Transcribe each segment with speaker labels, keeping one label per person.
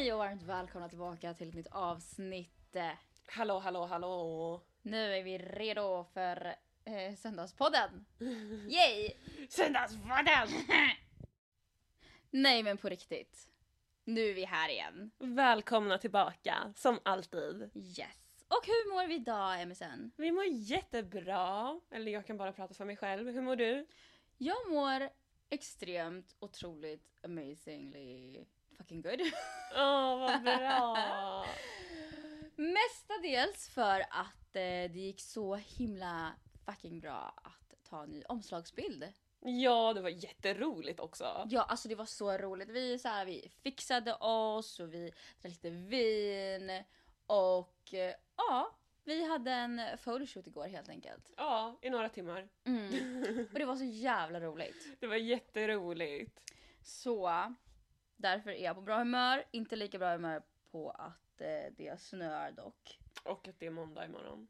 Speaker 1: Hej och varmt välkomna tillbaka till ett nytt avsnitt.
Speaker 2: Hallå, hallå, hallå!
Speaker 1: Nu är vi redo för eh, Söndagspodden. Yay!
Speaker 2: Söndagspodden!
Speaker 1: Nej men på riktigt. Nu är vi här igen.
Speaker 2: Välkomna tillbaka, som alltid.
Speaker 1: Yes. Och hur mår vi idag MSN?
Speaker 2: Vi mår jättebra. Eller jag kan bara prata för mig själv. Hur mår du?
Speaker 1: Jag mår extremt otroligt amazingly fucking good.
Speaker 2: Åh, vad bra!
Speaker 1: Mestadels för att eh, det gick så himla fucking bra att ta en ny omslagsbild.
Speaker 2: ja, det var jätteroligt också.
Speaker 1: Ja, alltså det var så roligt. Vi, så här, vi fixade oss och vi drack lite vin och eh, ja, vi hade en photoshoot igår helt enkelt.
Speaker 2: Ja, i några timmar.
Speaker 1: Mm. Och det var så jävla roligt.
Speaker 2: Det var jätteroligt.
Speaker 1: Så därför är jag på bra humör. Inte lika bra humör på att eh, det snöar dock.
Speaker 2: Och att det är måndag imorgon.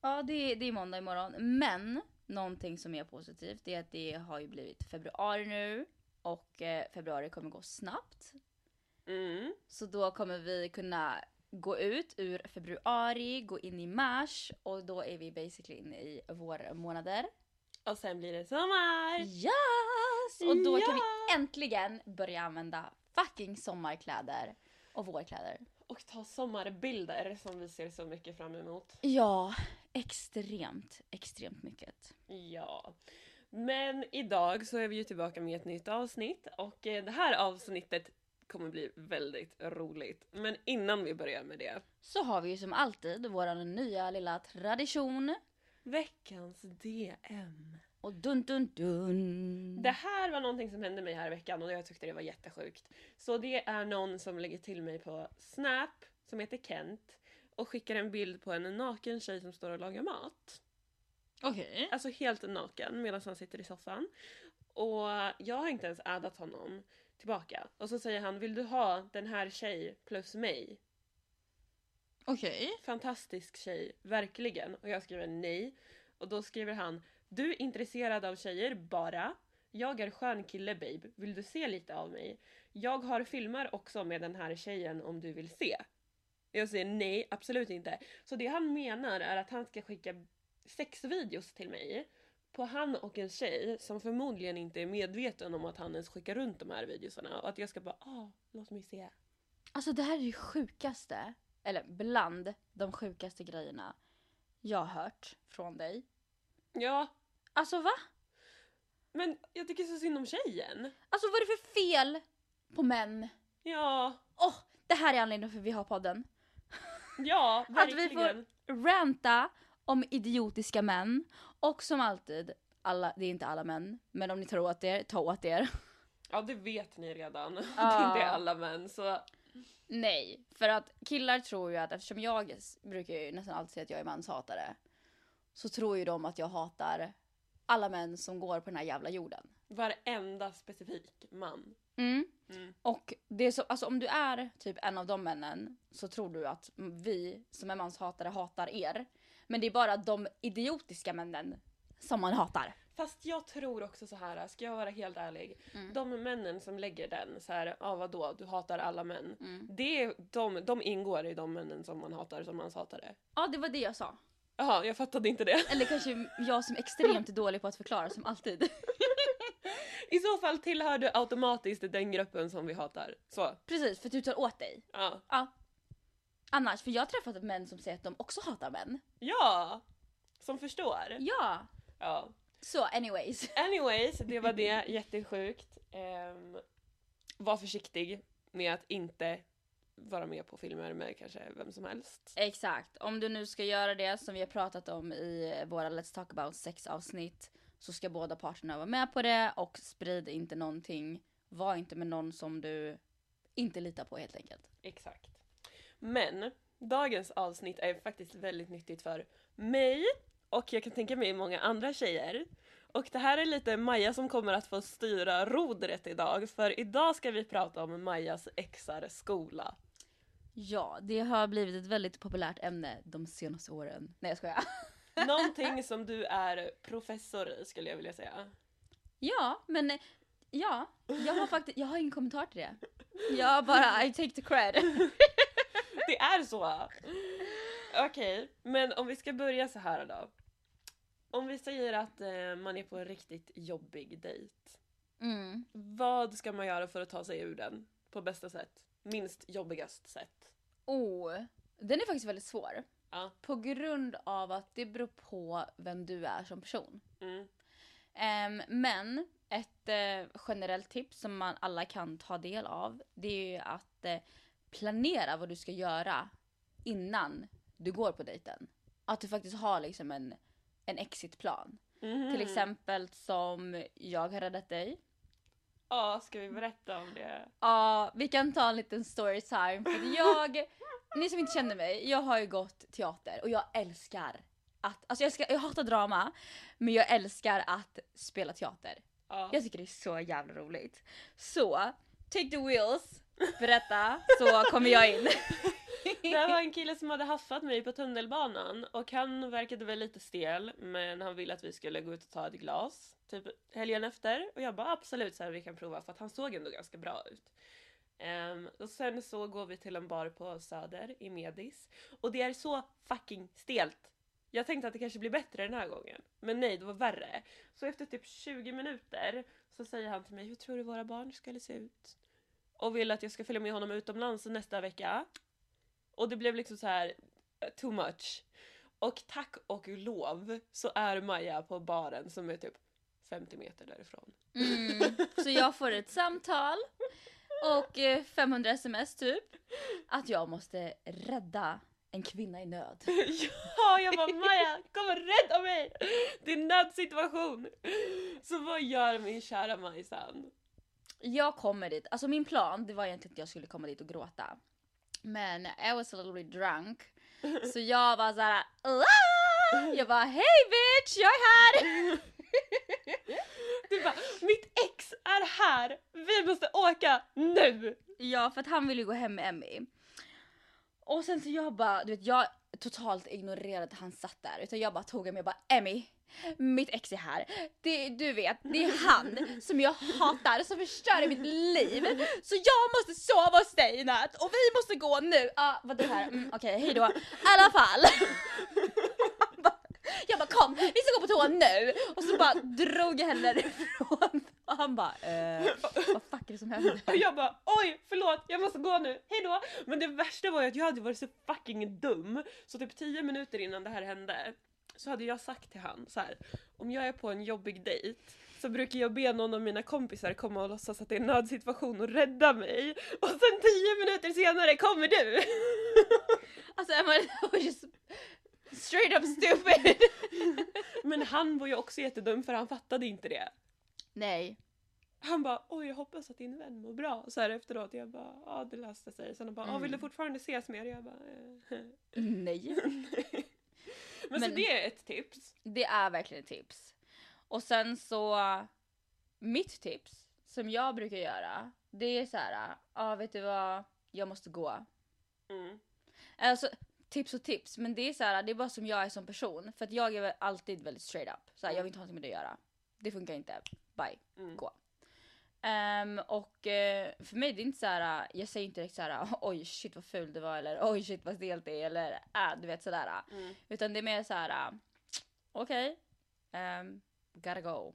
Speaker 1: Ja, det, det är måndag imorgon. Men någonting som är positivt är att det har ju blivit februari nu. Och eh, februari kommer gå snabbt.
Speaker 2: Mm.
Speaker 1: Så då kommer vi kunna gå ut ur februari, gå in i mars och då är vi basically inne i vårmånader.
Speaker 2: Och sen blir det sommar!
Speaker 1: Yes! Och då kan vi
Speaker 2: Ja!
Speaker 1: äntligen börja använda fucking sommarkläder och vårkläder.
Speaker 2: Och ta sommarbilder som vi ser så mycket fram emot.
Speaker 1: Ja, extremt, extremt mycket.
Speaker 2: Ja. Men idag så är vi ju tillbaka med ett nytt avsnitt och eh, det här avsnittet kommer bli väldigt roligt. Men innan vi börjar med det.
Speaker 1: Så har vi ju som alltid vår nya lilla tradition.
Speaker 2: Veckans DM.
Speaker 1: Och dun dun dun.
Speaker 2: Det här var någonting som hände mig här i veckan och jag tyckte det var jättesjukt. Så det är någon som lägger till mig på Snap, som heter Kent, och skickar en bild på en naken tjej som står och lagar mat.
Speaker 1: Okej.
Speaker 2: Alltså helt naken medan han sitter i soffan. Och jag har inte ens addat honom tillbaka. Och så säger han, vill du ha den här tjej plus mig?
Speaker 1: Okej.
Speaker 2: Fantastisk tjej, verkligen. Och jag skriver nej. Och då skriver han, du är intresserad av tjejer bara. Jag är skön kille babe, vill du se lite av mig? Jag har filmer också med den här tjejen om du vill se. Jag säger nej, absolut inte. Så det han menar är att han ska skicka sexvideos till mig på han och en tjej som förmodligen inte är medveten om att han ens skickar runt de här videosarna och att jag ska bara ah, låt mig se.
Speaker 1: Alltså det här är det sjukaste, eller bland de sjukaste grejerna jag har hört från dig.
Speaker 2: Ja,
Speaker 1: Alltså va?
Speaker 2: men jag tycker så synd om tjejen.
Speaker 1: Alltså vad är det för fel på män?
Speaker 2: Ja,
Speaker 1: Åh, det här är anledningen för att vi har podden.
Speaker 2: ja,
Speaker 1: Att vi
Speaker 2: verkligen.
Speaker 1: får ranta om idiotiska män. Och som alltid, alla, det är inte alla män, men om ni tar åt er, ta åt er.
Speaker 2: Ja, det vet ni redan. Det
Speaker 1: Ja.
Speaker 2: är inte alla män, så
Speaker 1: Nej, för att killar tror ju att eftersom jag brukar ju nästan alltid säga att jag är manshatare. Så tror ju de att jag hatar alla män som går på den här jävla jorden.
Speaker 2: varenda specifik man.
Speaker 1: Mm.
Speaker 2: Mm.
Speaker 1: Och det är så, alltså om du är typ en av de männen så tror du att vi som är manshatare hatar er. Men det är bara de idiotiska männen som man hatar.
Speaker 2: Fast jag tror också så här, ska jag vara helt ärlig.
Speaker 1: Mm.
Speaker 2: De männen som lägger den så här, ja ah, vadå, du hatar alla män.
Speaker 1: Mm.
Speaker 2: Det är, de, de ingår i de männen som man hatar som manshatare.
Speaker 1: Ja, det var det jag sa.
Speaker 2: Jaha, jag fattade inte det.
Speaker 1: Eller kanske jag som är extremt dålig på att förklara som alltid.
Speaker 2: I så fall tillhör du automatiskt den gruppen som vi hatar. Så,
Speaker 1: Precis, för att du tar åt dig.
Speaker 2: ja.
Speaker 1: Ja. Annars, för jag har träffat män som säger att de också hatar män.
Speaker 2: Ja! Som förstår.
Speaker 1: Ja.
Speaker 2: Ja.
Speaker 1: Så anyways.
Speaker 2: Anyways, det var det. Jättesjukt. Um, var försiktig med att inte vara med på filmer med kanske vem som helst.
Speaker 1: Exakt. Om du nu ska göra det som vi har pratat om i våra Let's Talk About sex avsnitt så ska båda parterna vara med på det och sprid inte någonting. Var inte med någon som du inte litar på helt enkelt.
Speaker 2: Exakt. Men dagens avsnitt är faktiskt väldigt nyttigt för mig och jag kan tänka mig många andra tjejer. Och det här är lite Maja som kommer att få styra rodret idag för idag ska vi prata om Majas exar skola.
Speaker 1: Ja, det har blivit ett väldigt populärt ämne de senaste åren. Nej jag skojar.
Speaker 2: Någonting som du är professor i skulle jag vilja säga.
Speaker 1: Ja, men ja, jag har faktiskt, jag har ingen kommentar till det. Jag bara I take the cred.
Speaker 2: Det är så! Okej, men om vi ska börja så här då. Om vi säger att eh, man är på en riktigt jobbig dejt.
Speaker 1: Mm.
Speaker 2: Vad ska man göra för att ta sig ur den på bästa sätt? Minst jobbigast sätt.
Speaker 1: Oh, den är faktiskt väldigt svår.
Speaker 2: Ja.
Speaker 1: På grund av att det beror på vem du är som person.
Speaker 2: Mm.
Speaker 1: Ehm, men ett eh, generellt tips som man alla kan ta del av det är ju att eh, planera vad du ska göra innan du går på dejten. Att du faktiskt har liksom en, en exitplan.
Speaker 2: Mhm.
Speaker 1: Till exempel som jag har räddat dig.
Speaker 2: Ja, ska vi berätta om det?
Speaker 1: Ja, vi kan ta en liten storytime. För jag, ni som inte känner mig, jag har ju gått teater och jag älskar att, alltså jag, älskar, jag hatar drama, men jag älskar att spela teater.
Speaker 2: Ja.
Speaker 1: Jag tycker det är så jävla roligt. Så, take the wheels, berätta, så kommer jag in.
Speaker 2: Det var en kille som hade haffat mig på tunnelbanan och han verkade väl lite stel men han ville att vi skulle gå ut och ta ett glas typ helgen efter och jag bara absolut så här, vi kan prova för att han såg ändå ganska bra ut. Um, och sen så går vi till en bar på Söder i Medis och det är så fucking stelt. Jag tänkte att det kanske blir bättre den här gången men nej det var värre. Så efter typ 20 minuter så säger han till mig hur tror du våra barn skulle se ut? Och vill att jag ska följa med honom utomlands nästa vecka. Och det blev liksom så här eh, too much. Och tack och lov så är Maja på baren som är typ 50 meter därifrån.
Speaker 1: Mm, så jag får ett samtal och eh, 500 sms typ. Att jag måste rädda en kvinna i nöd.
Speaker 2: ja, jag bara Maja, kom och rädda mig! Det är en nödsituation! Så vad gör min kära Majsan?
Speaker 1: Jag kommer dit, alltså min plan det var egentligen att jag skulle komma dit och gråta. Men I was a little bit drunk. Så jag var såhär! Jag bara hej bitch, jag är här!
Speaker 2: Du bara, mitt ex är här! Vi måste åka nu!
Speaker 1: Ja för att han ville gå hem med Emmy. Och sen så jag bara, du vet jag totalt ignorerade att han satt där. Utan jag bara tog honom och jag bara Emmy, mitt ex är här. Det, du vet, det är han som jag hatar, som förstör mitt liv. Så jag måste sova hos dig i natt och vi måste gå nu. Ja, ah, vad det här, mm, okej okay, hejdå. I alla fall. Jag bara kom, vi ska gå på toa nu! Och så bara drog jag henne därifrån. Och han bara eh, vad fuck är det som händer?
Speaker 2: Och jag bara oj förlåt jag måste gå nu, hejdå! Men det värsta var ju att jag hade varit så fucking dum så typ 10 minuter innan det här hände så hade jag sagt till han så här om jag är på en jobbig dejt så brukar jag be någon av mina kompisar komma och låtsas att det är en nödsituation och rädda mig och sen 10 minuter senare kommer du!
Speaker 1: Alltså Emma, that was just straight up stupid!
Speaker 2: Men han var ju också jättedum för han fattade inte det.
Speaker 1: Nej.
Speaker 2: Han bara oj jag hoppas att din vän mår bra. Så här efteråt jag bara ja det löste sig. Sen han bara mm. vill du fortfarande ses med Jag bara eh.
Speaker 1: Nej.
Speaker 2: Men, Men så det är ett tips.
Speaker 1: Det är verkligen ett tips. Och sen så mitt tips som jag brukar göra det är så här, ja vet du vad, jag måste gå.
Speaker 2: Mm.
Speaker 1: Alltså tips och tips men det är så här, det är bara som jag är som person för att jag är alltid väldigt straight up. Så här, jag vill inte ha något med det att göra. Det funkar inte. Bye.
Speaker 2: Mm.
Speaker 1: Gå. Um, och uh, för mig det är inte så här. jag säger inte direkt så här oj shit vad ful det var eller oj shit vad stelt det är eller äh, du vet sådär.
Speaker 2: Mm.
Speaker 1: Utan det är mer så här. okej, okay, um, gotta go.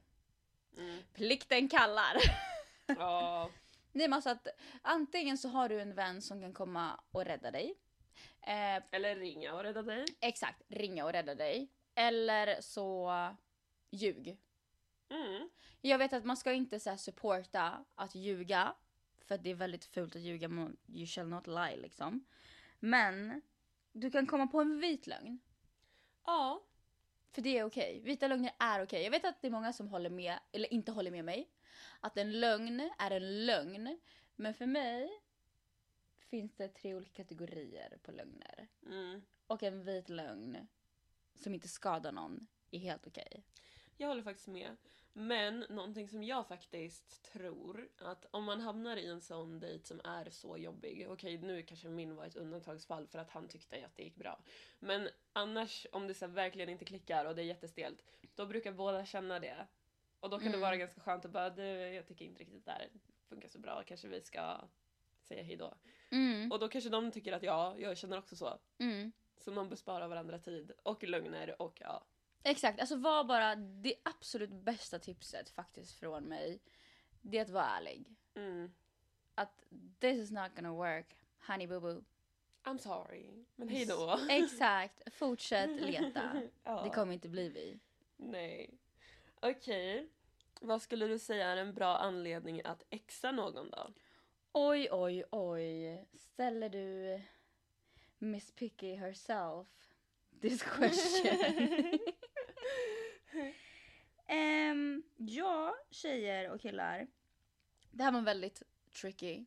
Speaker 2: Mm.
Speaker 1: Plikten kallar.
Speaker 2: Ja.
Speaker 1: Nej men alltså att antingen så har du en vän som kan komma och rädda dig. Eh,
Speaker 2: Eller ringa och rädda dig.
Speaker 1: exakt, ringa och rädda dig. Eller så ljug.
Speaker 2: Mm.
Speaker 1: Jag vet att man ska inte så här supporta att ljuga. För att det är väldigt fult att ljuga, you shall not lie liksom. Men du kan komma på en vit lögn.
Speaker 2: Ja.
Speaker 1: För det är okej. Vita lögner är okej. Jag vet att det är många som håller med, eller inte håller med mig. Att en lögn är en lögn. Men för mig finns det tre olika kategorier på lögner.
Speaker 2: Mm.
Speaker 1: Och en vit lögn som inte skadar någon är helt okej.
Speaker 2: Jag håller faktiskt med. Men någonting som jag faktiskt tror att om man hamnar i en sån dejt som är så jobbig. Okej nu kanske min var ett undantagsfall för att han tyckte att det gick bra. Men annars om det så verkligen inte klickar och det är jättestelt. Då brukar båda känna det. Och då kan
Speaker 1: Mm.
Speaker 2: det vara ganska skönt att bara du jag tycker inte riktigt det här funkar så bra. Kanske vi ska säga hejdå.
Speaker 1: Mm.
Speaker 2: Och då kanske de tycker att ja, jag känner också så.
Speaker 1: Mm.
Speaker 2: Så man besparar varandra tid och lögner och ja.
Speaker 1: Exakt, alltså var bara det absolut bästa tipset faktiskt från mig. Det är att vara ärlig.
Speaker 2: Mm.
Speaker 1: Att this is not gonna work, honey boo boo.
Speaker 2: I'm sorry, men hejdå.
Speaker 1: Exakt, fortsätt leta.
Speaker 2: ja.
Speaker 1: Det kommer inte bli vi.
Speaker 2: Nej. Okej. Vad skulle du säga är en bra anledning att exa någon då?
Speaker 1: Oj, oj, oj. Ställer du Miss Picky herself this question? Ehm, ja, tjejer och killar. Det här var en väldigt tricky,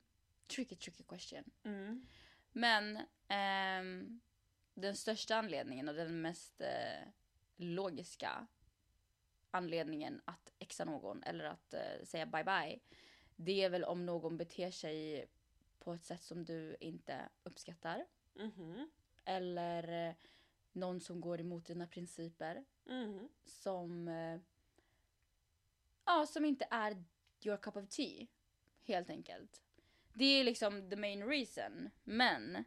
Speaker 1: tricky, tricky question.
Speaker 2: Mm.
Speaker 1: Men ehm, den största anledningen och den mest eh, logiska anledningen att exa någon eller att eh, säga bye bye. Det är väl om någon beter sig på ett sätt som du inte uppskattar.
Speaker 2: Mhm.
Speaker 1: Eller eh, någon som går emot dina principer.
Speaker 2: Mhm.
Speaker 1: Som, eh, ja, som inte är your cup of tea. Helt enkelt. Det är liksom the main reason. Men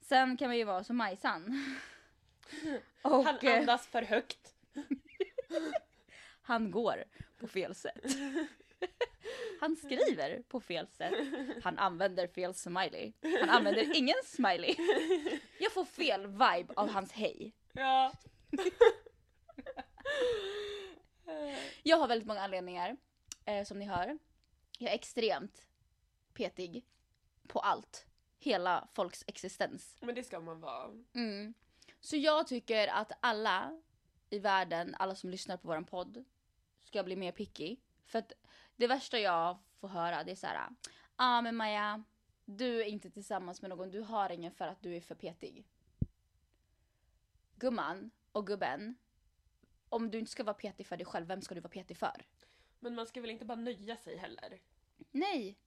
Speaker 1: sen kan man ju vara som Majsan. Och
Speaker 2: Han
Speaker 1: eh,
Speaker 2: andas för högt.
Speaker 1: han går på fel sätt. Han skriver på fel sätt. Han använder fel smiley. Han använder ingen smiley. Jag får fel vibe av hans hej.
Speaker 2: Ja.
Speaker 1: Jag har väldigt många anledningar, eh, som ni hör. Jag är extremt petig på allt. Hela folks existens.
Speaker 2: Men det ska man vara.
Speaker 1: Mm. Så jag tycker att alla i världen, alla som lyssnar på våran podd, ska bli mer picky. För att det värsta jag får höra det är så här. Ja ah, men Maja, du är inte tillsammans med någon, du har ingen för att du är för petig. Gumman och gubben, om du inte ska vara petig för dig själv, vem ska du vara petig för?
Speaker 2: Men man ska väl inte bara nöja sig heller?
Speaker 1: Nej.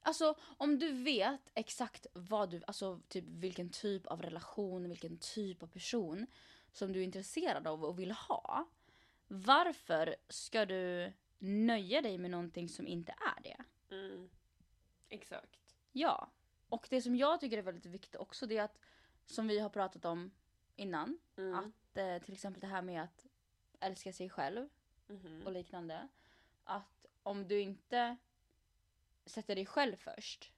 Speaker 1: Alltså om du vet exakt vad du, alltså typ vilken typ av relation, vilken typ av person som du är intresserad av och vill ha. Varför ska du nöja dig med någonting som inte är det?
Speaker 2: Mm. Exakt.
Speaker 1: Ja. Och det som jag tycker är väldigt viktigt också det är att, som vi har pratat om innan,
Speaker 2: Mm.
Speaker 1: att eh, till exempel det här med att älska sig själv
Speaker 2: Mhm.
Speaker 1: och liknande. Att om du inte sätter dig själv först.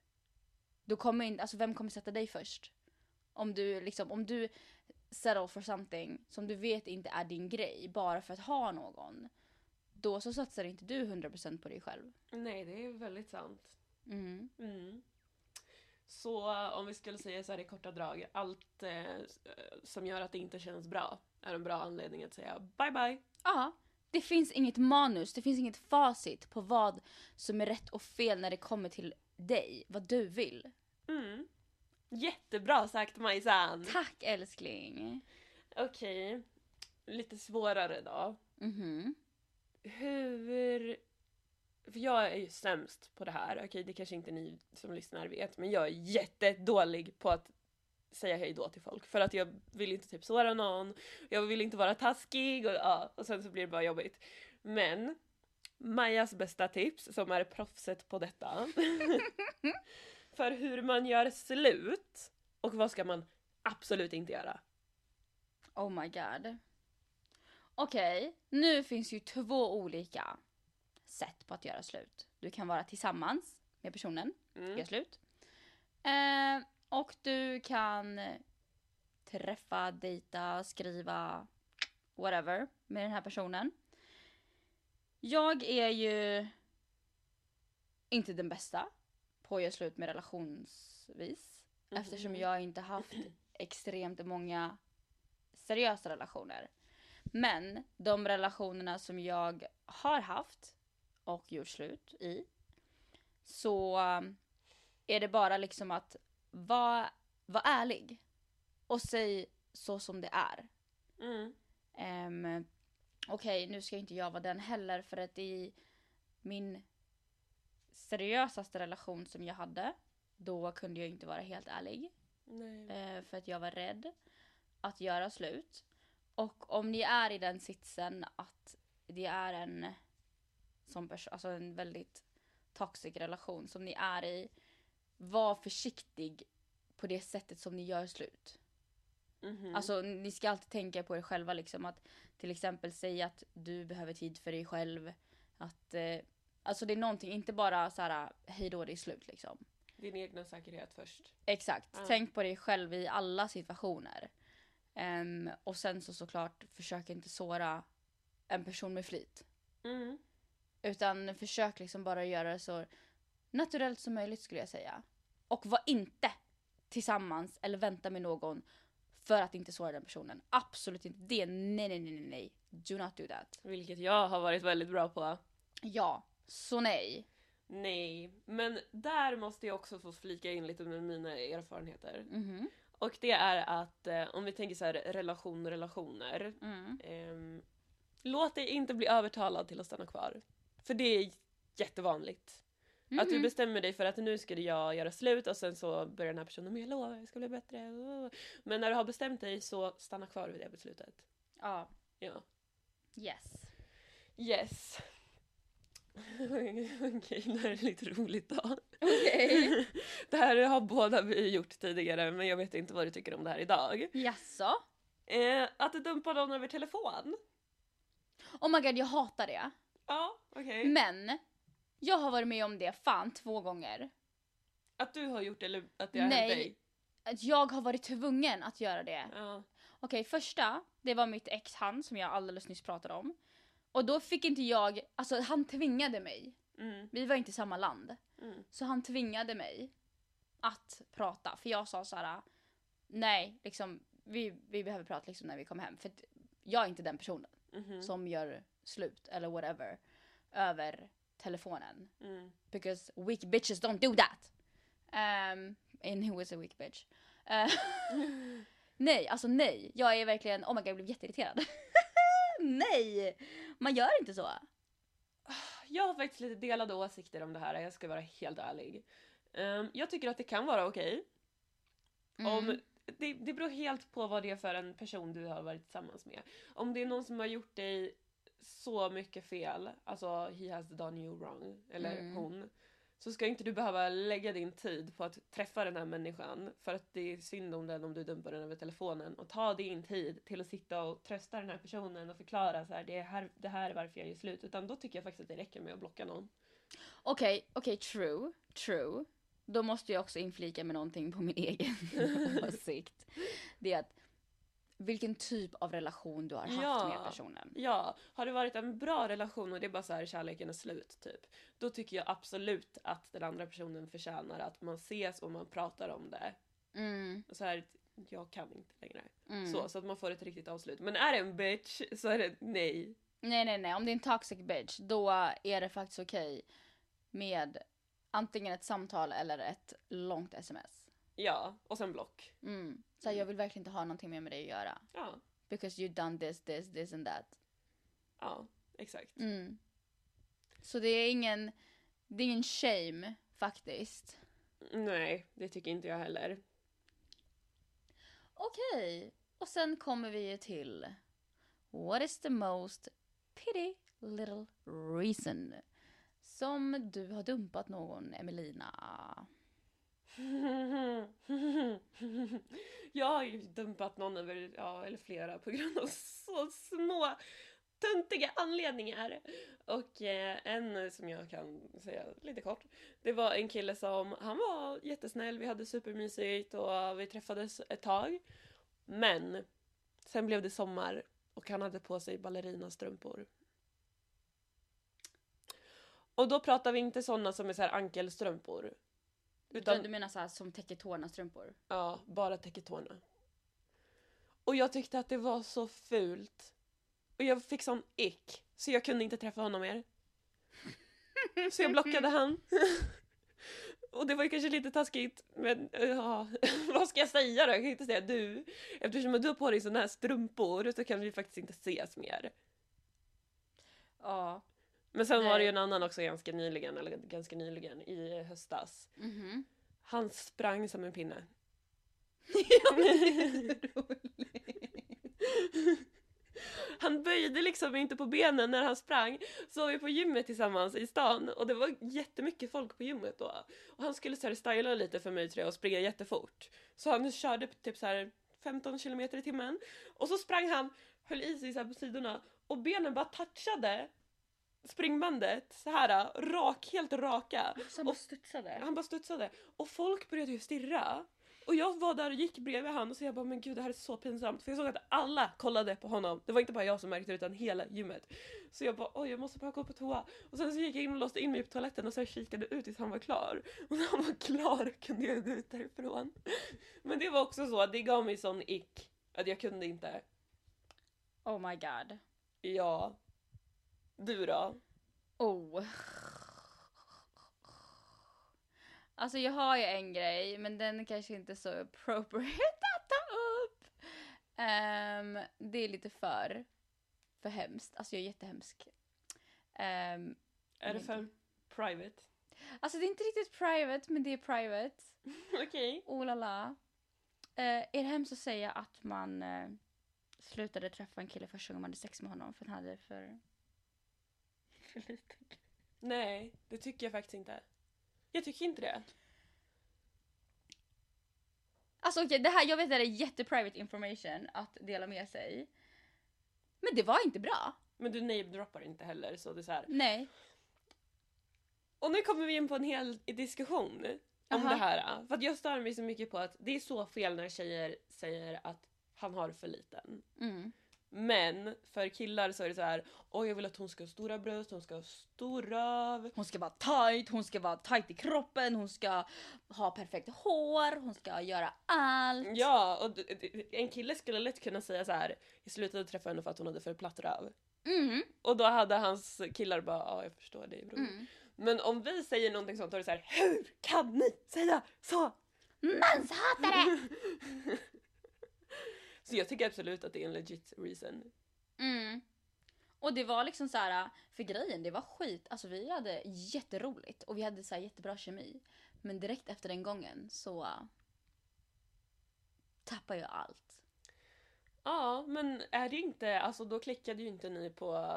Speaker 1: Då kommer inte, alltså vem kommer sätta dig först? Om du liksom, om du settle for something som du vet inte är din grej bara för att ha någon. Då så satsar inte du 100% på dig själv.
Speaker 2: Nej, det är väldigt sant.
Speaker 1: Mm.
Speaker 2: Mm. Så eh, om vi skulle säga så här i korta drag, allt eh, som gör att det inte känns bra är en bra anledning att säga bye bye.
Speaker 1: Ja, det finns inget manus, det finns inget facit på vad som är rätt och fel när det kommer till dig, vad du vill.
Speaker 2: Mm. Jättebra sagt Majsan!
Speaker 1: Tack älskling!
Speaker 2: Okej, lite svårare då.
Speaker 1: Mhm.
Speaker 2: Hur... För jag är ju sämst på det här. Okej, det kanske inte ni som lyssnar vet, men jag är jättedålig på att säga hej då till folk. För att jag vill inte typ såra någon, jag vill inte vara taskig och, ja, och sen så blir det bara jobbigt. Men Majas bästa tips, som är proffset på detta, för hur man gör slut och vad ska man absolut inte göra.
Speaker 1: Oh my god. Okej, nu finns ju två olika sätt på att göra slut. Du kan vara tillsammans med personen,
Speaker 2: Mm.
Speaker 1: göra slut. Eh, och du kan träffa, dejta, skriva, whatever med den här personen. Jag är ju inte den bästa på att göra slut med relationsvis.
Speaker 2: Mhm.
Speaker 1: Eftersom jag inte haft extremt många seriösa relationer. Men de relationerna som jag har haft och gjort slut i. Så um, är det bara liksom att vara var ärlig. Och säg så som det är.
Speaker 2: Mm.
Speaker 1: Um, Okej, nu ska inte jag vara den heller för att i min seriösaste relation som jag hade, då kunde jag inte vara helt ärlig. Eh, för att jag var rädd att göra slut. Och om ni är i den sitsen att det är en sån person, alltså en väldigt toxic relation som ni är i. var försiktig på det sättet som ni gör slut.
Speaker 2: Mhm.
Speaker 1: Alltså ni ska alltid tänka på er själva liksom att till exempel säga att du behöver tid för dig själv. Att, eh, alltså det är någonting, inte bara så här hej då det är slut liksom.
Speaker 2: Din egna säkerhet först.
Speaker 1: Exakt,
Speaker 2: Ja.
Speaker 1: tänk på dig själv i alla situationer. Ehm, och sen så såklart försök inte såra en person med flit.
Speaker 2: Mm.
Speaker 1: Utan försök liksom bara göra det så naturellt som möjligt skulle jag säga. Och var inte tillsammans eller vänta med någon för att inte såra den personen. Absolut inte. Det är nej, nej, nej, nej. Do not do that.
Speaker 2: Vilket jag har varit väldigt bra på.
Speaker 1: Ja, så nej.
Speaker 2: Nej, men där måste jag också få flika in lite med mina erfarenheter.
Speaker 1: Mhm.
Speaker 2: Och det är att eh, om vi tänker så här relation relationer.
Speaker 1: Mm.
Speaker 2: ehm, låt dig inte bli övertalad till att stanna kvar. För det är jättevanligt. Att du
Speaker 1: Mhm.
Speaker 2: bestämmer dig för att nu ska jag göra slut och sen så börjar den här personen med jag lovar, jag ska bli bättre. Men när du har bestämt dig så stanna kvar vid det beslutet.
Speaker 1: Ja.
Speaker 2: Ja.
Speaker 1: Yes.
Speaker 2: Yes. Okej, det här är lite roligt då.
Speaker 1: Okej.
Speaker 2: Det här har båda vi gjort tidigare men jag vet inte vad du tycker om det här idag.
Speaker 1: Jaså?
Speaker 2: Eh, att dumpa någon över telefon.
Speaker 1: Oh my god, jag hatar det.
Speaker 2: Ja, okej.
Speaker 1: Men jag har varit med om det fan två gånger.
Speaker 2: Att du har gjort det eller att det har
Speaker 1: Nej.
Speaker 2: hänt dig.
Speaker 1: Att jag har varit tvungen att göra det.
Speaker 2: Ja.
Speaker 1: Okej, första, det var mitt ex han som jag alldeles nyss pratade om. Och då fick inte jag, alltså han tvingade mig.
Speaker 2: Mm,
Speaker 1: Vi var inte i samma land.
Speaker 2: mm,
Speaker 1: Så han tvingade mig att prata. För jag sa så här: nej, liksom, vi, vi behöver prata liksom när vi kommer hem. För jag är inte den personen
Speaker 2: mhm,
Speaker 1: som gör slut eller whatever över telefonen.
Speaker 2: mm.
Speaker 1: Because weak bitches don't do that. Um, and who is a weak bitch? Eh, nej, alltså nej. Jag är verkligen, oh my god jag blev jätteirriterad. nej! Man gör inte så.
Speaker 2: Jag har faktiskt lite delade åsikter om det här, jag ska vara helt ärlig. Ehm, jag tycker att det kan vara okej.
Speaker 1: Mm.
Speaker 2: Om, det, det beror helt på vad det är för en person du har varit tillsammans med. Om det är någon som har gjort dig så mycket fel, alltså he has done you wrong, eller
Speaker 1: Mm.
Speaker 2: hon, så ska inte du behöva lägga din tid på att träffa den här människan för att det är synd om den om du dumpar den över telefonen och ta din tid till att sitta och trösta den här personen och förklara så här, det, är här, det här är varför jag gör slut. Utan då tycker jag faktiskt att det räcker med att blocka någon.
Speaker 1: Okej, okej, true, true. Då måste jag också inflika med någonting på min egen åsikt. Det är att vilken typ av relation du har haft
Speaker 2: Ja.
Speaker 1: med personen.
Speaker 2: Ja, har det varit en bra relation och det är bara så här kärleken är slut typ. Då tycker jag absolut att den andra personen förtjänar att man ses och man pratar om det.
Speaker 1: Mm,
Speaker 2: Och så här, jag kan inte längre.
Speaker 1: mm.
Speaker 2: Så, så att man får ett riktigt avslut. Men är det en bitch så är det nej.
Speaker 1: Nej, nej, nej. Om det är en toxic bitch, då är det faktiskt okej med antingen ett samtal eller ett långt sms.
Speaker 2: Ja, och sen block.
Speaker 1: Mm. Så här, jag vill verkligen inte ha någonting med, med dig att göra.
Speaker 2: Ja,
Speaker 1: Because you done this, this, this and that.
Speaker 2: ja, exakt.
Speaker 1: Mm. Så det är ingen, det är ingen shame faktiskt.
Speaker 2: Nej, det tycker inte jag heller.
Speaker 1: Okej, och sen kommer vi ju till What is the most pity little reason som du har dumpat någon, Emelina?
Speaker 2: jag har ju dumpat någon över, ja, eller flera på grund av så små töntiga anledningar. Och eh, en som jag kan säga lite kort. Det var en kille som, han var jättesnäll, vi hade supermysigt och vi träffades ett tag. Men sen blev det sommar och han hade på sig ballerinastrumpor. Och då pratar vi inte sådana som är så här ankelstrumpor.
Speaker 1: Utan, du menar så här som täcker tårna strumpor?
Speaker 2: Ja, bara täcker tårna. Och jag tyckte att det var så fult. Och jag fick sån ick, så jag kunde inte träffa honom mer. Så jag blockade han. Och det var ju kanske lite taskigt, men ja, vad ska jag säga då? Jag kan inte säga du. Eftersom du har på dig såna här strumpor så kan vi faktiskt inte ses mer.
Speaker 1: Ja.
Speaker 2: Men sen var det ju
Speaker 1: Nej.
Speaker 2: en annan också ganska nyligen, eller ganska nyligen, i höstas.
Speaker 1: Mhm.
Speaker 2: Han sprang som en pinne. Han böjde liksom inte på benen när han sprang. Så var vi på gymmet tillsammans i stan och det var jättemycket folk på gymmet då. Och han skulle så här styla lite för mig tror jag och springa jättefort. Så han körde typ så här 15 kilometer i timmen. Och så sprang han, höll i sig så här på sidorna och benen bara touchade springbandet så här rak, helt raka.
Speaker 1: Så han bara studsade.
Speaker 2: Han bara studsade och folk började ju stirra. Och jag var där och gick bredvid han och så jag bara men gud det här är så pinsamt. För jag såg att alla kollade på honom. Det var inte bara jag som märkte det utan hela gymmet. Så jag bara oj jag måste bara gå på toa. Och sen så gick jag in och låste in mig på toaletten och så kikade ut tills han var klar. Och när han var klar kunde jag gå ut därifrån. Men det var också så att det gav mig sån ick att jag kunde inte.
Speaker 1: Oh my god.
Speaker 2: Ja. Du då?
Speaker 1: Oh. Alltså jag har ju en grej, men den kanske inte är så appropriate att ta upp. Ehm, det är lite för, för hemskt. Alltså jag är jättehemsk. Ehm,
Speaker 2: Är det för private?
Speaker 1: alltså det är inte riktigt private, men det är private.
Speaker 2: Okej.
Speaker 1: Oh la la. Eh, är det hemskt att säga att man eh, slutade träffa en kille första gången man hade sex med honom för att han hade för... för lite
Speaker 2: Nej, det tycker jag faktiskt inte. Jag tycker inte det.
Speaker 1: Alltså okej, det här, jag vet att det är jätteprivate information att dela med sig. Men det var inte bra.
Speaker 2: Men du namedroppar inte heller så det är så här.
Speaker 1: Nej.
Speaker 2: Och nu kommer vi in på en hel diskussion om
Speaker 1: Aha.
Speaker 2: det här. För att jag stör mig så mycket på att det är så fel när tjejer säger att han har för liten.
Speaker 1: Mm.
Speaker 2: Men för killar så är det så här. Oj jag vill att hon ska ha stora bröst, hon ska ha stor röv.
Speaker 1: Hon ska vara tight, hon ska vara tight i kroppen, hon ska ha perfekt hår, hon ska göra allt.
Speaker 2: Ja, och d- d- en kille skulle lätt kunna säga så här. Jag slutade träffa henne för att hon hade för platt röv.
Speaker 1: Mm.
Speaker 2: Och då hade hans killar bara ja jag förstår dig bror.
Speaker 1: Mm.
Speaker 2: Men om vi säger någonting sånt då är det så här. Hur kan ni säga så?
Speaker 1: Manshatare!
Speaker 2: Så jag tycker absolut att det är en legit reason.
Speaker 1: Mm. Och det var liksom så här, för grejen det var skit, alltså vi hade jätteroligt och vi hade så här jättebra kemi. Men direkt efter den gången så uh, tappade jag allt.
Speaker 2: Ja, men är det inte, alltså då klickade ju inte ni på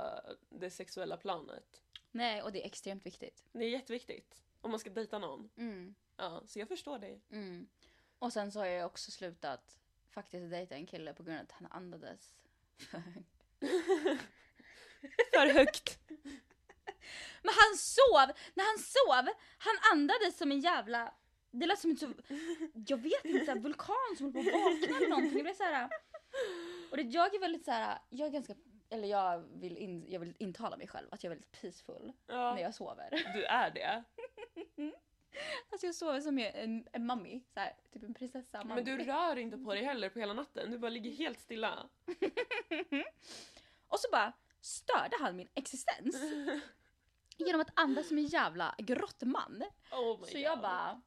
Speaker 2: det sexuella planet.
Speaker 1: Nej, och det är extremt viktigt.
Speaker 2: Det är jätteviktigt. Om man ska dejta någon.
Speaker 1: Mm.
Speaker 2: Ja, så jag förstår dig.
Speaker 1: Mm. Och sen så har jag också slutat faktiskt dejta en kille på grund av att han andades.
Speaker 2: För högt.
Speaker 1: Men han sov! När han sov, han andades som en jävla... Det lät som en så, jag vet inte, så vulkan som håller på att vakna eller någonting. Det blev så här, och det, jag är väldigt så här, jag är ganska, eller jag vill, in, jag vill intala mig själv att jag är väldigt peaceful när
Speaker 2: Ja,
Speaker 1: jag sover.
Speaker 2: du är det.
Speaker 1: Alltså jag sover som en, en mummy, så här, typ en prinsessa.
Speaker 2: Men du rör inte på dig heller på hela natten. Du bara ligger helt stilla.
Speaker 1: Och så bara störde han min existens genom att andas som en jävla grottman.
Speaker 2: Oh
Speaker 1: Så jag
Speaker 2: God.
Speaker 1: bara...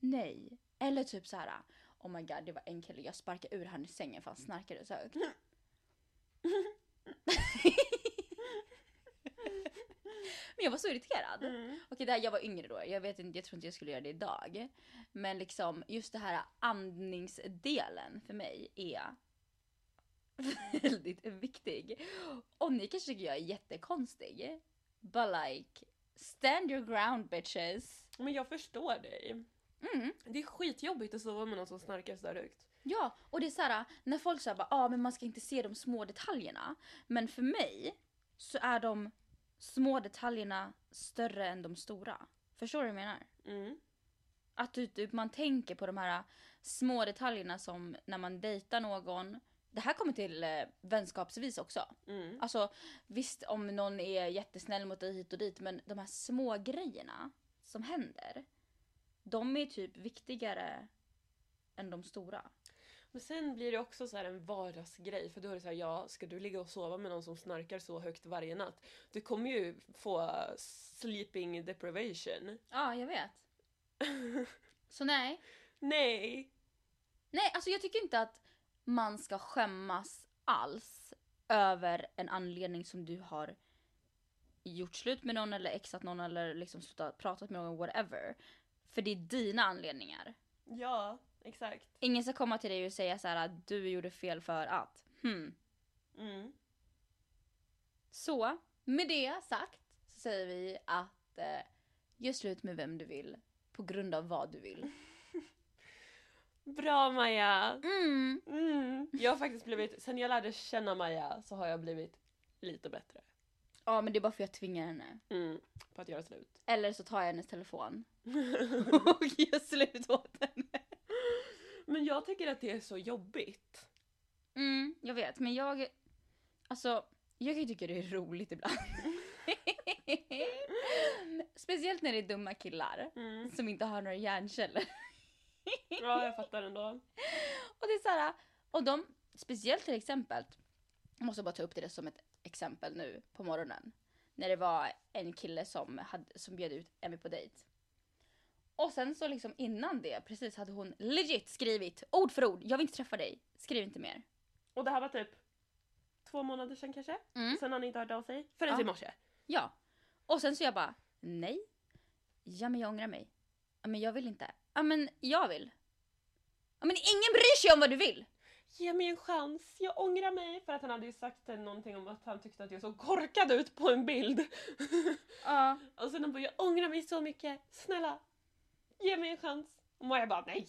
Speaker 1: Nej. Eller typ så här. Oh my god, det var en kille, jag sparkade ur han i sängen för han snarkade så högt. Men jag var så irriterad.
Speaker 2: Mm.
Speaker 1: Okej, det här, jag var yngre då, jag, vet inte, jag tror inte jag skulle göra det idag. Men liksom just det här andningsdelen för mig är väldigt viktig. Och ni kanske tycker jag är jättekonstig. But like, stand your ground bitches.
Speaker 2: Men jag förstår dig.
Speaker 1: Mm.
Speaker 2: Det är skitjobbigt att sova med någon som snarkar så där högt.
Speaker 1: Ja, och det är så här när folk säger bara ah, men man ska inte se de små detaljerna. Men för mig så är de små detaljerna större än de stora. Förstår du vad jag menar?
Speaker 2: Mm.
Speaker 1: Att du, typ, man tänker på de här små detaljerna som när man dejtar någon. Det här kommer till eh, vänskapsvis också.
Speaker 2: Mm.
Speaker 1: Alltså visst om någon är jättesnäll mot dig hit och dit men de här små grejerna som händer. De är typ viktigare än de stora.
Speaker 2: Men sen blir det också så här en vardagsgrej för då är det så här, ja, ska du ligga och sova med någon som snarkar så högt varje natt? Du kommer ju få sleeping deprivation.
Speaker 1: Ja, jag vet. Så nej.
Speaker 2: Nej!
Speaker 1: Nej, alltså jag tycker inte att man ska skämmas alls över en anledning som du har gjort slut med någon eller exat någon eller liksom slutat pratat med någon whatever. För det är dina anledningar.
Speaker 2: Ja, exakt.
Speaker 1: Ingen ska komma till dig och säga så här att du gjorde fel för att. Hmm.
Speaker 2: Mm.
Speaker 1: Så med det sagt så säger vi att eh, gör slut med vem du vill på grund av vad du vill.
Speaker 2: Bra Maja!
Speaker 1: Mm.
Speaker 2: Mm. Jag har faktiskt blivit, sen jag lärde känna Maja så har jag blivit lite bättre.
Speaker 1: Ja men det är bara för att jag tvingar henne.
Speaker 2: Mm. På att göra slut.
Speaker 1: Eller så tar jag hennes telefon och gör slut åt henne.
Speaker 2: Men jag tycker att det är så jobbigt.
Speaker 1: Mm, jag vet men jag, alltså jag kan ju tycka det är roligt ibland. Speciellt när det är dumma killar
Speaker 2: Mm.
Speaker 1: som inte har några hjärnceller.
Speaker 2: Ja, jag fattar ändå.
Speaker 1: Och det är så här, och de, speciellt till exempel, jag måste bara ta upp det som ett exempel nu på morgonen. När det var en kille som, hade, som bjöd ut Emmy på dejt. Och sen så liksom innan det, precis hade hon legit skrivit ord för ord, jag vill inte träffa dig, skriv inte mer.
Speaker 2: Och det här var typ två månader sedan kanske?
Speaker 1: Mm.
Speaker 2: Sen har ni inte hört av sig? Förrän
Speaker 1: Ja.
Speaker 2: i morse?
Speaker 1: Ja. Och sen så jag bara, nej. Ja men jag ångrar mig. Ja men jag vill inte. Ja men jag vill. Ja men ingen bryr sig om vad du vill.
Speaker 2: Ge mig en chans, jag ångrar mig. För att han hade ju sagt någonting om att han tyckte att jag såg korkad ut på en bild.
Speaker 1: Ja.
Speaker 2: och sen han bara, jag ångrar mig så mycket. Snälla, ge mig en chans. Och Maja bara, nej.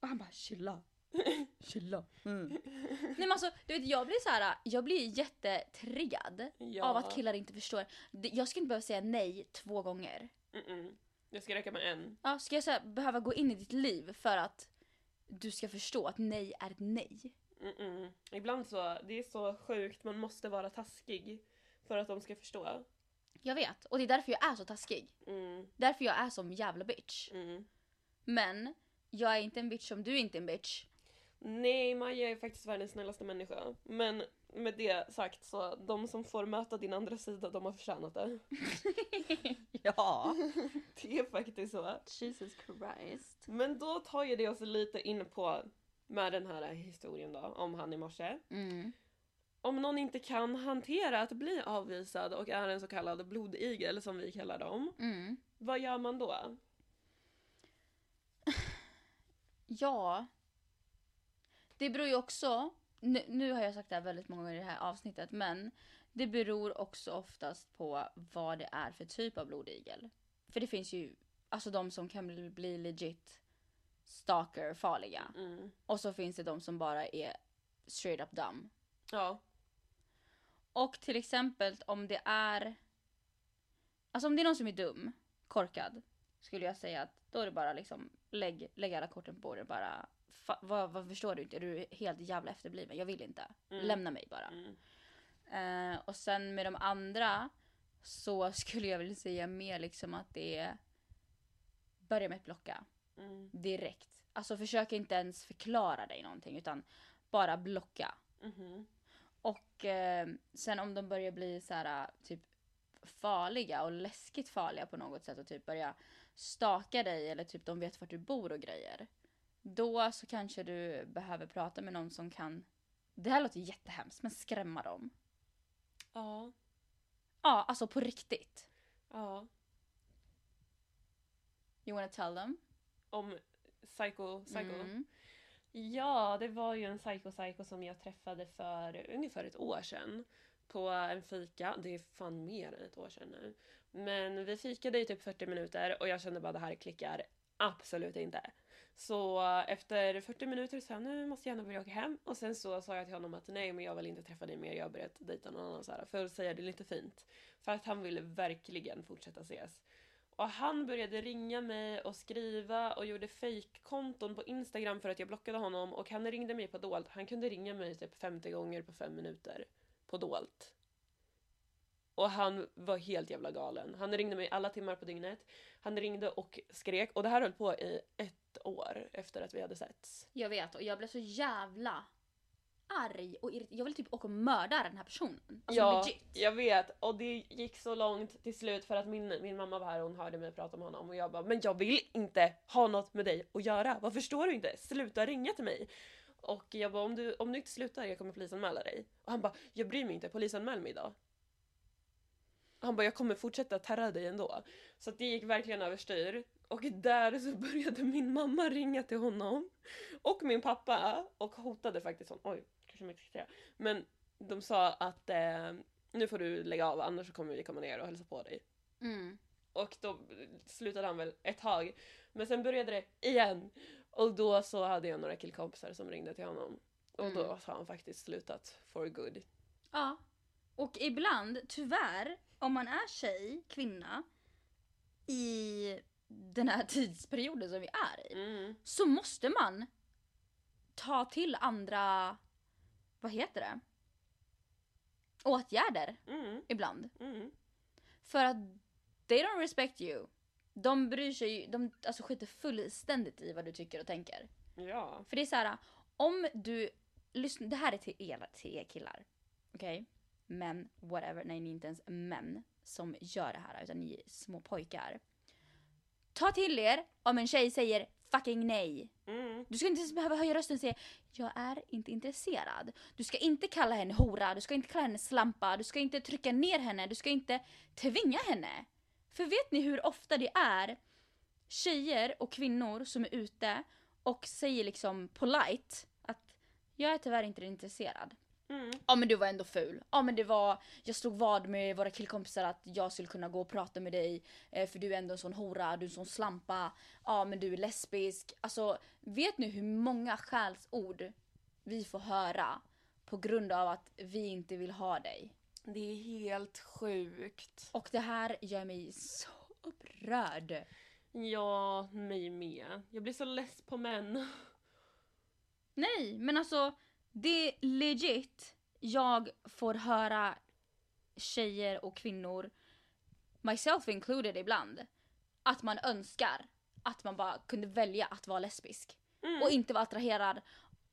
Speaker 1: Och han bara chilla. Chilla. Mm. Nej men alltså du vet jag blir så här, jag blir jättetriggad
Speaker 2: Ja.
Speaker 1: av att killar inte förstår. Jag ska inte behöva säga nej två gånger.
Speaker 2: Mm-mm. Det ska räcka med en.
Speaker 1: Ja, ska jag så här, behöva gå in i ditt liv för att du ska förstå att nej är ett nej?
Speaker 2: Mm-mm. Ibland så, det är så sjukt, man måste vara taskig. För att de ska förstå.
Speaker 1: Jag vet, och det är därför jag är så taskig.
Speaker 2: Mm,
Speaker 1: Därför jag är som jävla bitch.
Speaker 2: mm.
Speaker 1: Men jag är inte en bitch som du är inte en bitch.
Speaker 2: Nej, Maja är faktiskt världens snällaste människa. Men med det sagt så, de som får möta din andra sida, de har förtjänat det.
Speaker 1: ja.
Speaker 2: Det är faktiskt så.
Speaker 1: Jesus Christ.
Speaker 2: Men då tar ju det oss lite in på med den här historien då, om han i morse.
Speaker 1: Mm.
Speaker 2: Om någon inte kan hantera att bli avvisad och är en så kallad blodigel som vi kallar dem,
Speaker 1: Mm.
Speaker 2: vad gör man då?
Speaker 1: Ja. Det beror ju också, nu, nu har jag sagt det här väldigt många gånger i det här avsnittet, men det beror också oftast på vad det är för typ av blodigel. För det finns ju, alltså de som kan bli, bli legit stalker farliga.
Speaker 2: Mm.
Speaker 1: Och så finns det de som bara är straight up dumb.
Speaker 2: Ja.
Speaker 1: Och till exempel om det är... Alltså om det är någon som är dum, korkad, skulle jag säga att då är det bara liksom lägg, lägg alla korten på bordet bara. Fa, vad, vad förstår du inte? Är du helt jävla efterbliven? Jag vill inte.
Speaker 2: Mm.
Speaker 1: Lämna mig bara.
Speaker 2: Mm.
Speaker 1: Eh, och sen med de andra så skulle jag vilja säga mer liksom att det är börja med att blocka
Speaker 2: Mm.
Speaker 1: direkt. Alltså försök inte ens förklara dig någonting utan bara blocka.
Speaker 2: Mhm.
Speaker 1: Och eh, sen om de börjar bli så här typ farliga och läskigt farliga på något sätt och typ börja staka dig eller typ de vet vart du bor och grejer. Då så kanske du behöver prata med någon som kan, det här låter jättehemskt, men skrämma dem.
Speaker 2: Ja.
Speaker 1: Ja, alltså på riktigt.
Speaker 2: Ja.
Speaker 1: You wanna tell them?
Speaker 2: Om psycho, psycho.
Speaker 1: Mm.
Speaker 2: Ja, det var ju en psycho psycho som jag träffade för ungefär ett år sedan. På en fika. Det är fan mer än ett år sedan nu. Men vi fikade i typ 40 minuter och jag kände bara det här klickar absolut inte. Så efter 40 minuter sa jag nu måste jag gärna börja åka hem. Och sen så sa jag till honom att nej men jag vill inte träffa dig mer, jag har börjat dejta någon annan så här, för att säga det lite fint. För att han ville verkligen fortsätta ses. Och han började ringa mig och skriva och gjorde fejkkonton på Instagram för att jag blockade honom och han ringde mig på dolt. Han kunde ringa mig typ 50 gånger på fem minuter på dolt. Och han var helt jävla galen. Han ringde mig alla timmar på dygnet. Han ringde och skrek och det här höll på i ett år efter att vi hade setts.
Speaker 1: Jag vet och jag blev så jävla arg och irrit- Jag vill typ åka och mörda den här personen. Alltså
Speaker 2: ja,
Speaker 1: legit.
Speaker 2: jag vet. Och det gick så långt till slut för att min, min mamma var här och hon hörde mig prata med honom och jag bara “men jag vill inte ha något med dig att göra, vad förstår du inte? Sluta ringa till mig!” Och jag bara om du, “om du inte slutar jag kommer polisanmäla dig” och han bara “jag bryr mig inte, polisanmäl mig då” Han bara “jag kommer fortsätta terra dig ändå” Så det gick verkligen överstyr. Och där så började min mamma ringa till honom och min pappa och hotade faktiskt honom. Oj, mycket ska säga. Men de sa att eh, nu får du lägga av annars kommer vi komma ner och hälsa på dig.
Speaker 1: Mm.
Speaker 2: Och då slutade han väl ett tag. Men sen började det igen. Och då så hade jag några killkompisar som ringde till honom. Och då
Speaker 1: Mm.
Speaker 2: har han faktiskt slutat for good.
Speaker 1: Ja. Och ibland, tyvärr, om man är tjej, kvinna, i den här tidsperioden som vi är i,
Speaker 2: Mm.
Speaker 1: så måste man ta till andra, vad heter det? Åtgärder
Speaker 2: Mm.
Speaker 1: ibland.
Speaker 2: Mm.
Speaker 1: För att they don't respect you. De bryr sig de alltså skiter fullständigt i vad du tycker och tänker.
Speaker 2: Ja.
Speaker 1: För det är så här, om du lyssnar, det här är till er, till er killar. Okej? Män, whatever, nej ni är inte ens män som gör det här utan ni är små pojkar. Ta till er om en tjej säger fucking nej.
Speaker 2: Mm.
Speaker 1: Du ska inte ens behöva höja rösten och säga jag är inte intresserad. Du ska inte kalla henne hora, du ska inte kalla henne slampa, du ska inte trycka ner henne, du ska inte tvinga henne. För vet ni hur ofta det är tjejer och kvinnor som är ute och säger liksom polite att jag är tyvärr inte intresserad.
Speaker 2: Mm.
Speaker 1: Ja men du var ändå ful. Ja men det var, jag slog vad med våra killkompisar att jag skulle kunna gå och prata med dig eh, för du är ändå en sån hora, du är en sån slampa. Ja men du är lesbisk. Alltså vet ni hur många skällsord vi får höra på grund av att vi inte vill ha dig?
Speaker 2: Det är helt sjukt.
Speaker 1: Och det här gör mig så upprörd.
Speaker 2: Ja, mig med. Jag blir så less på män.
Speaker 1: Nej men alltså det är legit jag får höra tjejer och kvinnor, myself included ibland, att man önskar att man bara kunde välja att vara lesbisk.
Speaker 2: Mm.
Speaker 1: Och inte vara attraherad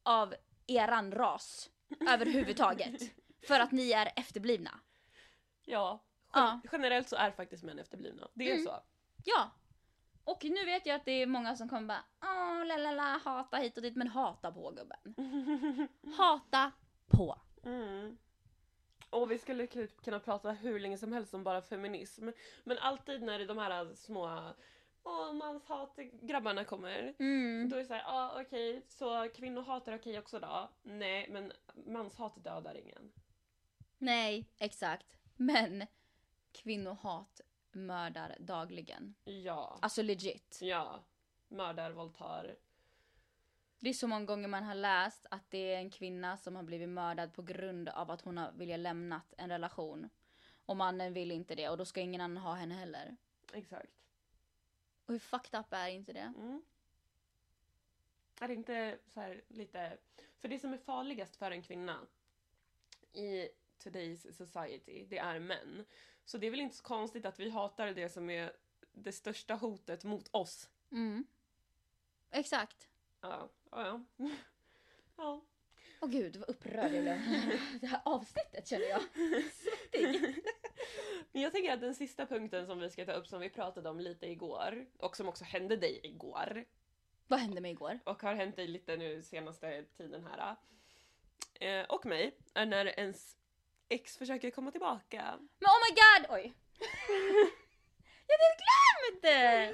Speaker 1: av eran ras överhuvudtaget. För att ni är efterblivna.
Speaker 2: Ja.
Speaker 1: Ja.
Speaker 2: Gen- Generellt så är faktiskt män efterblivna. Det är
Speaker 1: Mm.
Speaker 2: så.
Speaker 1: Ja. Och nu vet jag att det är många som kommer bara åh la la la hata hit och dit men hata på gubben. Hata på.
Speaker 2: Mm. Och vi skulle ku- kunna prata hur länge som helst om bara feminism. Men alltid när de här små Åh, manshat grabbarna kommer.
Speaker 1: Mm.
Speaker 2: Då är det såhär, ja ah, okej, så kvinnohat är okej också då? Nej, men manshat dödar ingen.
Speaker 1: Nej, exakt. Men kvinnohat mördar dagligen.
Speaker 2: Ja.
Speaker 1: Alltså legit.
Speaker 2: Ja. Mördar, våldtar.
Speaker 1: Det är så många gånger man har läst att det är en kvinna som har blivit mördad på grund av att hon har velat lämnat en relation. Och mannen vill inte det och då ska ingen annan ha henne heller.
Speaker 2: Exakt.
Speaker 1: Och hur fucked up är inte det?
Speaker 2: Mm. Är det inte så här lite... För det som är farligast för en kvinna i today's society, det är män. Så det är väl inte så konstigt att vi hatar det som är det största hotet mot oss.
Speaker 1: Mm. Exakt.
Speaker 2: Ja, ja, ja. ja.
Speaker 1: Åh gud vad upprörd jag blev. Det här avsnittet känner jag. Svettig.
Speaker 2: Men jag tänker att den sista punkten som vi ska ta upp som vi pratade om lite igår och som också hände dig igår
Speaker 1: Vad hände mig igår?
Speaker 2: och har hänt dig lite nu senaste tiden här. Eh, och mig, är när ens ex försöker komma tillbaka.
Speaker 1: Men oh my god! Oj. jag hade glömt det!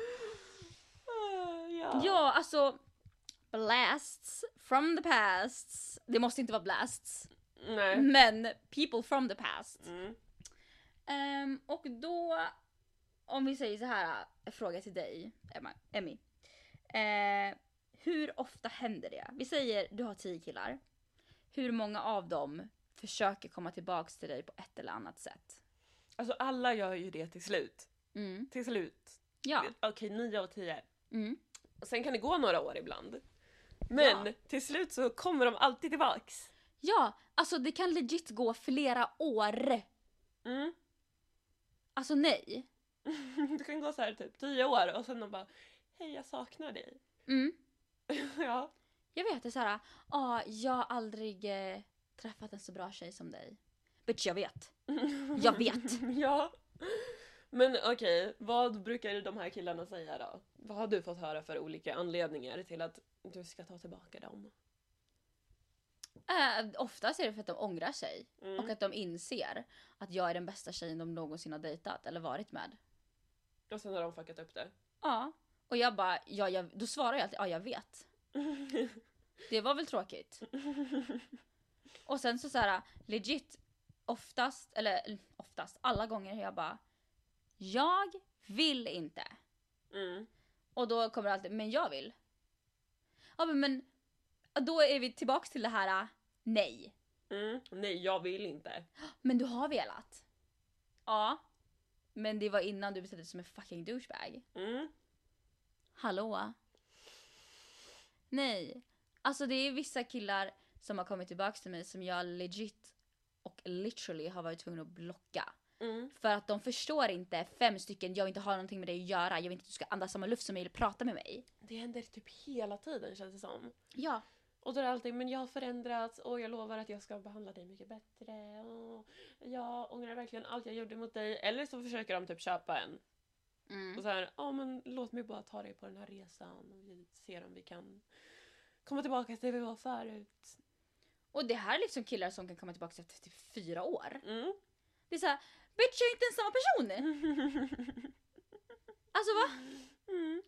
Speaker 2: Ah, ja.
Speaker 1: Ja, alltså blasts from the past. Det måste inte vara blasts.
Speaker 2: Nej.
Speaker 1: Men people from the past.
Speaker 2: Mm.
Speaker 1: Ehm, och då, om vi säger så här, fråga till dig, Emma, Emmy. Eh, hur ofta händer det? Vi säger du har tio killar. Hur många av dem försöker komma tillbaks till dig på ett eller annat sätt?
Speaker 2: Alltså alla gör ju det till slut.
Speaker 1: Mm.
Speaker 2: Till slut.
Speaker 1: Ja.
Speaker 2: Okej, nio av tio.
Speaker 1: Mm.
Speaker 2: Och sen kan det gå några år ibland. Men
Speaker 1: Ja.
Speaker 2: till slut så kommer de alltid tillbaks.
Speaker 1: Ja, alltså det kan legit gå flera år.
Speaker 2: Mm.
Speaker 1: Alltså nej.
Speaker 2: Det kan gå så här typ tio år och sen de bara Hej jag saknar dig.
Speaker 1: Mm.
Speaker 2: ja.
Speaker 1: Jag vet, det är såhär, ah, jag har aldrig eh, träffat en så bra tjej som dig. Bitch, jag vet. Jag vet.
Speaker 2: ja. Men okej, vad brukar de här killarna säga då? Vad har du fått höra för olika anledningar till att du ska ta tillbaka dem?
Speaker 1: Äh, oftast är det för att de ångrar sig.
Speaker 2: Mm.
Speaker 1: Och att de inser att jag är den bästa tjejen de någonsin har dejtat eller varit med.
Speaker 2: Och sen har de fuckat upp det.
Speaker 1: Ja. Och jag bara, ja, jag, då svarar jag alltid, ja jag vet. Det var väl tråkigt. Och sen så såhär legit oftast, eller oftast, alla gånger jag bara Jag vill inte.
Speaker 2: Mm.
Speaker 1: Och då kommer det alltid, men jag vill. Ja men, men då är vi tillbaks till det här nej.
Speaker 2: Mm. Nej, jag vill inte.
Speaker 1: Men du har velat. Ja. Men det var innan du bestämde dig som en fucking douchebag.
Speaker 2: Mm.
Speaker 1: Hallå? Nej. Alltså det är vissa killar som har kommit tillbaks till mig som jag legit och literally har varit tvungen att blocka.
Speaker 2: Mm.
Speaker 1: För att de förstår inte fem stycken, jag vill inte ha någonting med dig att göra, jag vill inte att du ska andas samma luft som mig eller prata med mig.
Speaker 2: Det händer typ hela tiden känns det som.
Speaker 1: Ja.
Speaker 2: Och då är det alltid, men jag har förändrats och jag lovar att jag ska behandla dig mycket bättre. Och jag ångrar verkligen allt jag gjorde mot dig. Eller så försöker de typ köpa en.
Speaker 1: Mm.
Speaker 2: Och så här, ja men låt mig bara ta dig på den här resan. Och vi ser om vi kan komma tillbaka till det vi var förut.
Speaker 1: Och det här är liksom killar som kan komma tillbaka efter typ fyra år.
Speaker 2: Mm.
Speaker 1: Det är såhär, bitch jag är inte ens samma person! Alltså va?
Speaker 2: Mm.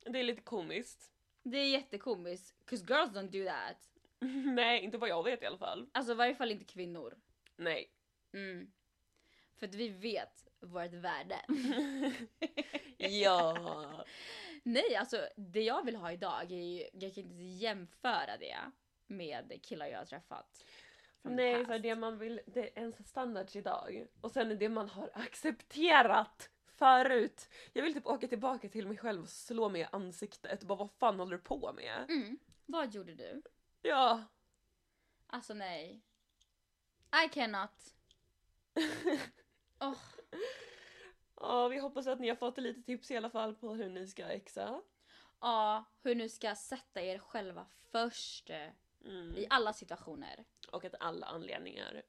Speaker 2: Det är lite komiskt.
Speaker 1: Det är jättekomiskt, 'cause girls don't do that.
Speaker 2: Nej, inte vad jag vet i alla fall.
Speaker 1: Alltså i varje fall inte kvinnor.
Speaker 2: Nej.
Speaker 1: Mm. För att vi vet vårt värde.
Speaker 2: ja.
Speaker 1: Nej, alltså det jag vill ha idag är ju, jag kan inte jämföra det med killar jag har träffat.
Speaker 2: Nej, för det man vill, det är ens standards idag. Och sen är det man har accepterat förut. Jag vill typ åka tillbaka till mig själv och slå mig i ansiktet och bara vad fan håller du på med?
Speaker 1: Mm. Vad gjorde du?
Speaker 2: Ja.
Speaker 1: Alltså nej. I cannot. Oh.
Speaker 2: Ja, vi hoppas att ni har fått lite tips i alla fall på hur ni ska exa.
Speaker 1: Ja, hur ni ska sätta er själva först
Speaker 2: Mm.
Speaker 1: i alla situationer
Speaker 2: Och att alla anledningar.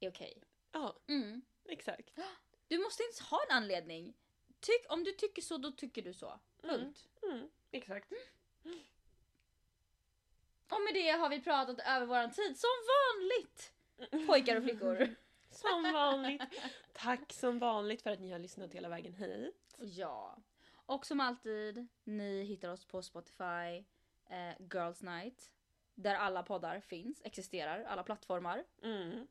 Speaker 1: är okej.
Speaker 2: Ja,
Speaker 1: Mm.
Speaker 2: exakt.
Speaker 1: Du måste inte ha en anledning. Tyck, om du tycker så, då tycker du så. Punkt.
Speaker 2: Mm. Exakt.
Speaker 1: Och med det har vi pratat över våran tid som vanligt. Pojkar och flickor.
Speaker 2: Som vanligt. Tack som vanligt för att ni har lyssnat hela vägen hit.
Speaker 1: Ja. Och som alltid, ni hittar oss på Spotify, eh, Girls Night. Där alla poddar finns, existerar, alla plattformar.
Speaker 2: Mm.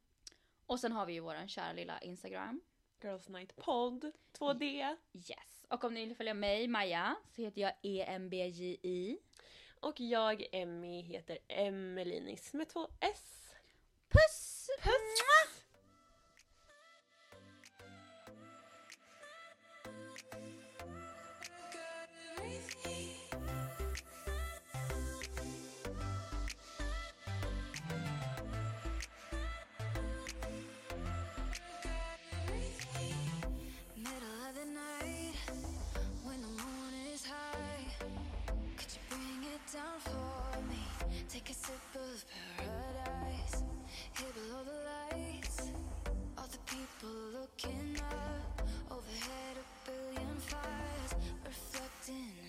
Speaker 1: Och sen har vi ju våran kära lilla Instagram.
Speaker 2: Girls Night Podd 2D.
Speaker 1: Yes. Och om ni vill följa mig, Maja, så heter jag EMBJI.
Speaker 2: Och jag, Emmy, heter Emelinis med två S.
Speaker 1: Puss!
Speaker 2: Puss!
Speaker 3: Take a sip of paradise. Here below the lights. All the people looking up. Overhead a billion fires. Reflecting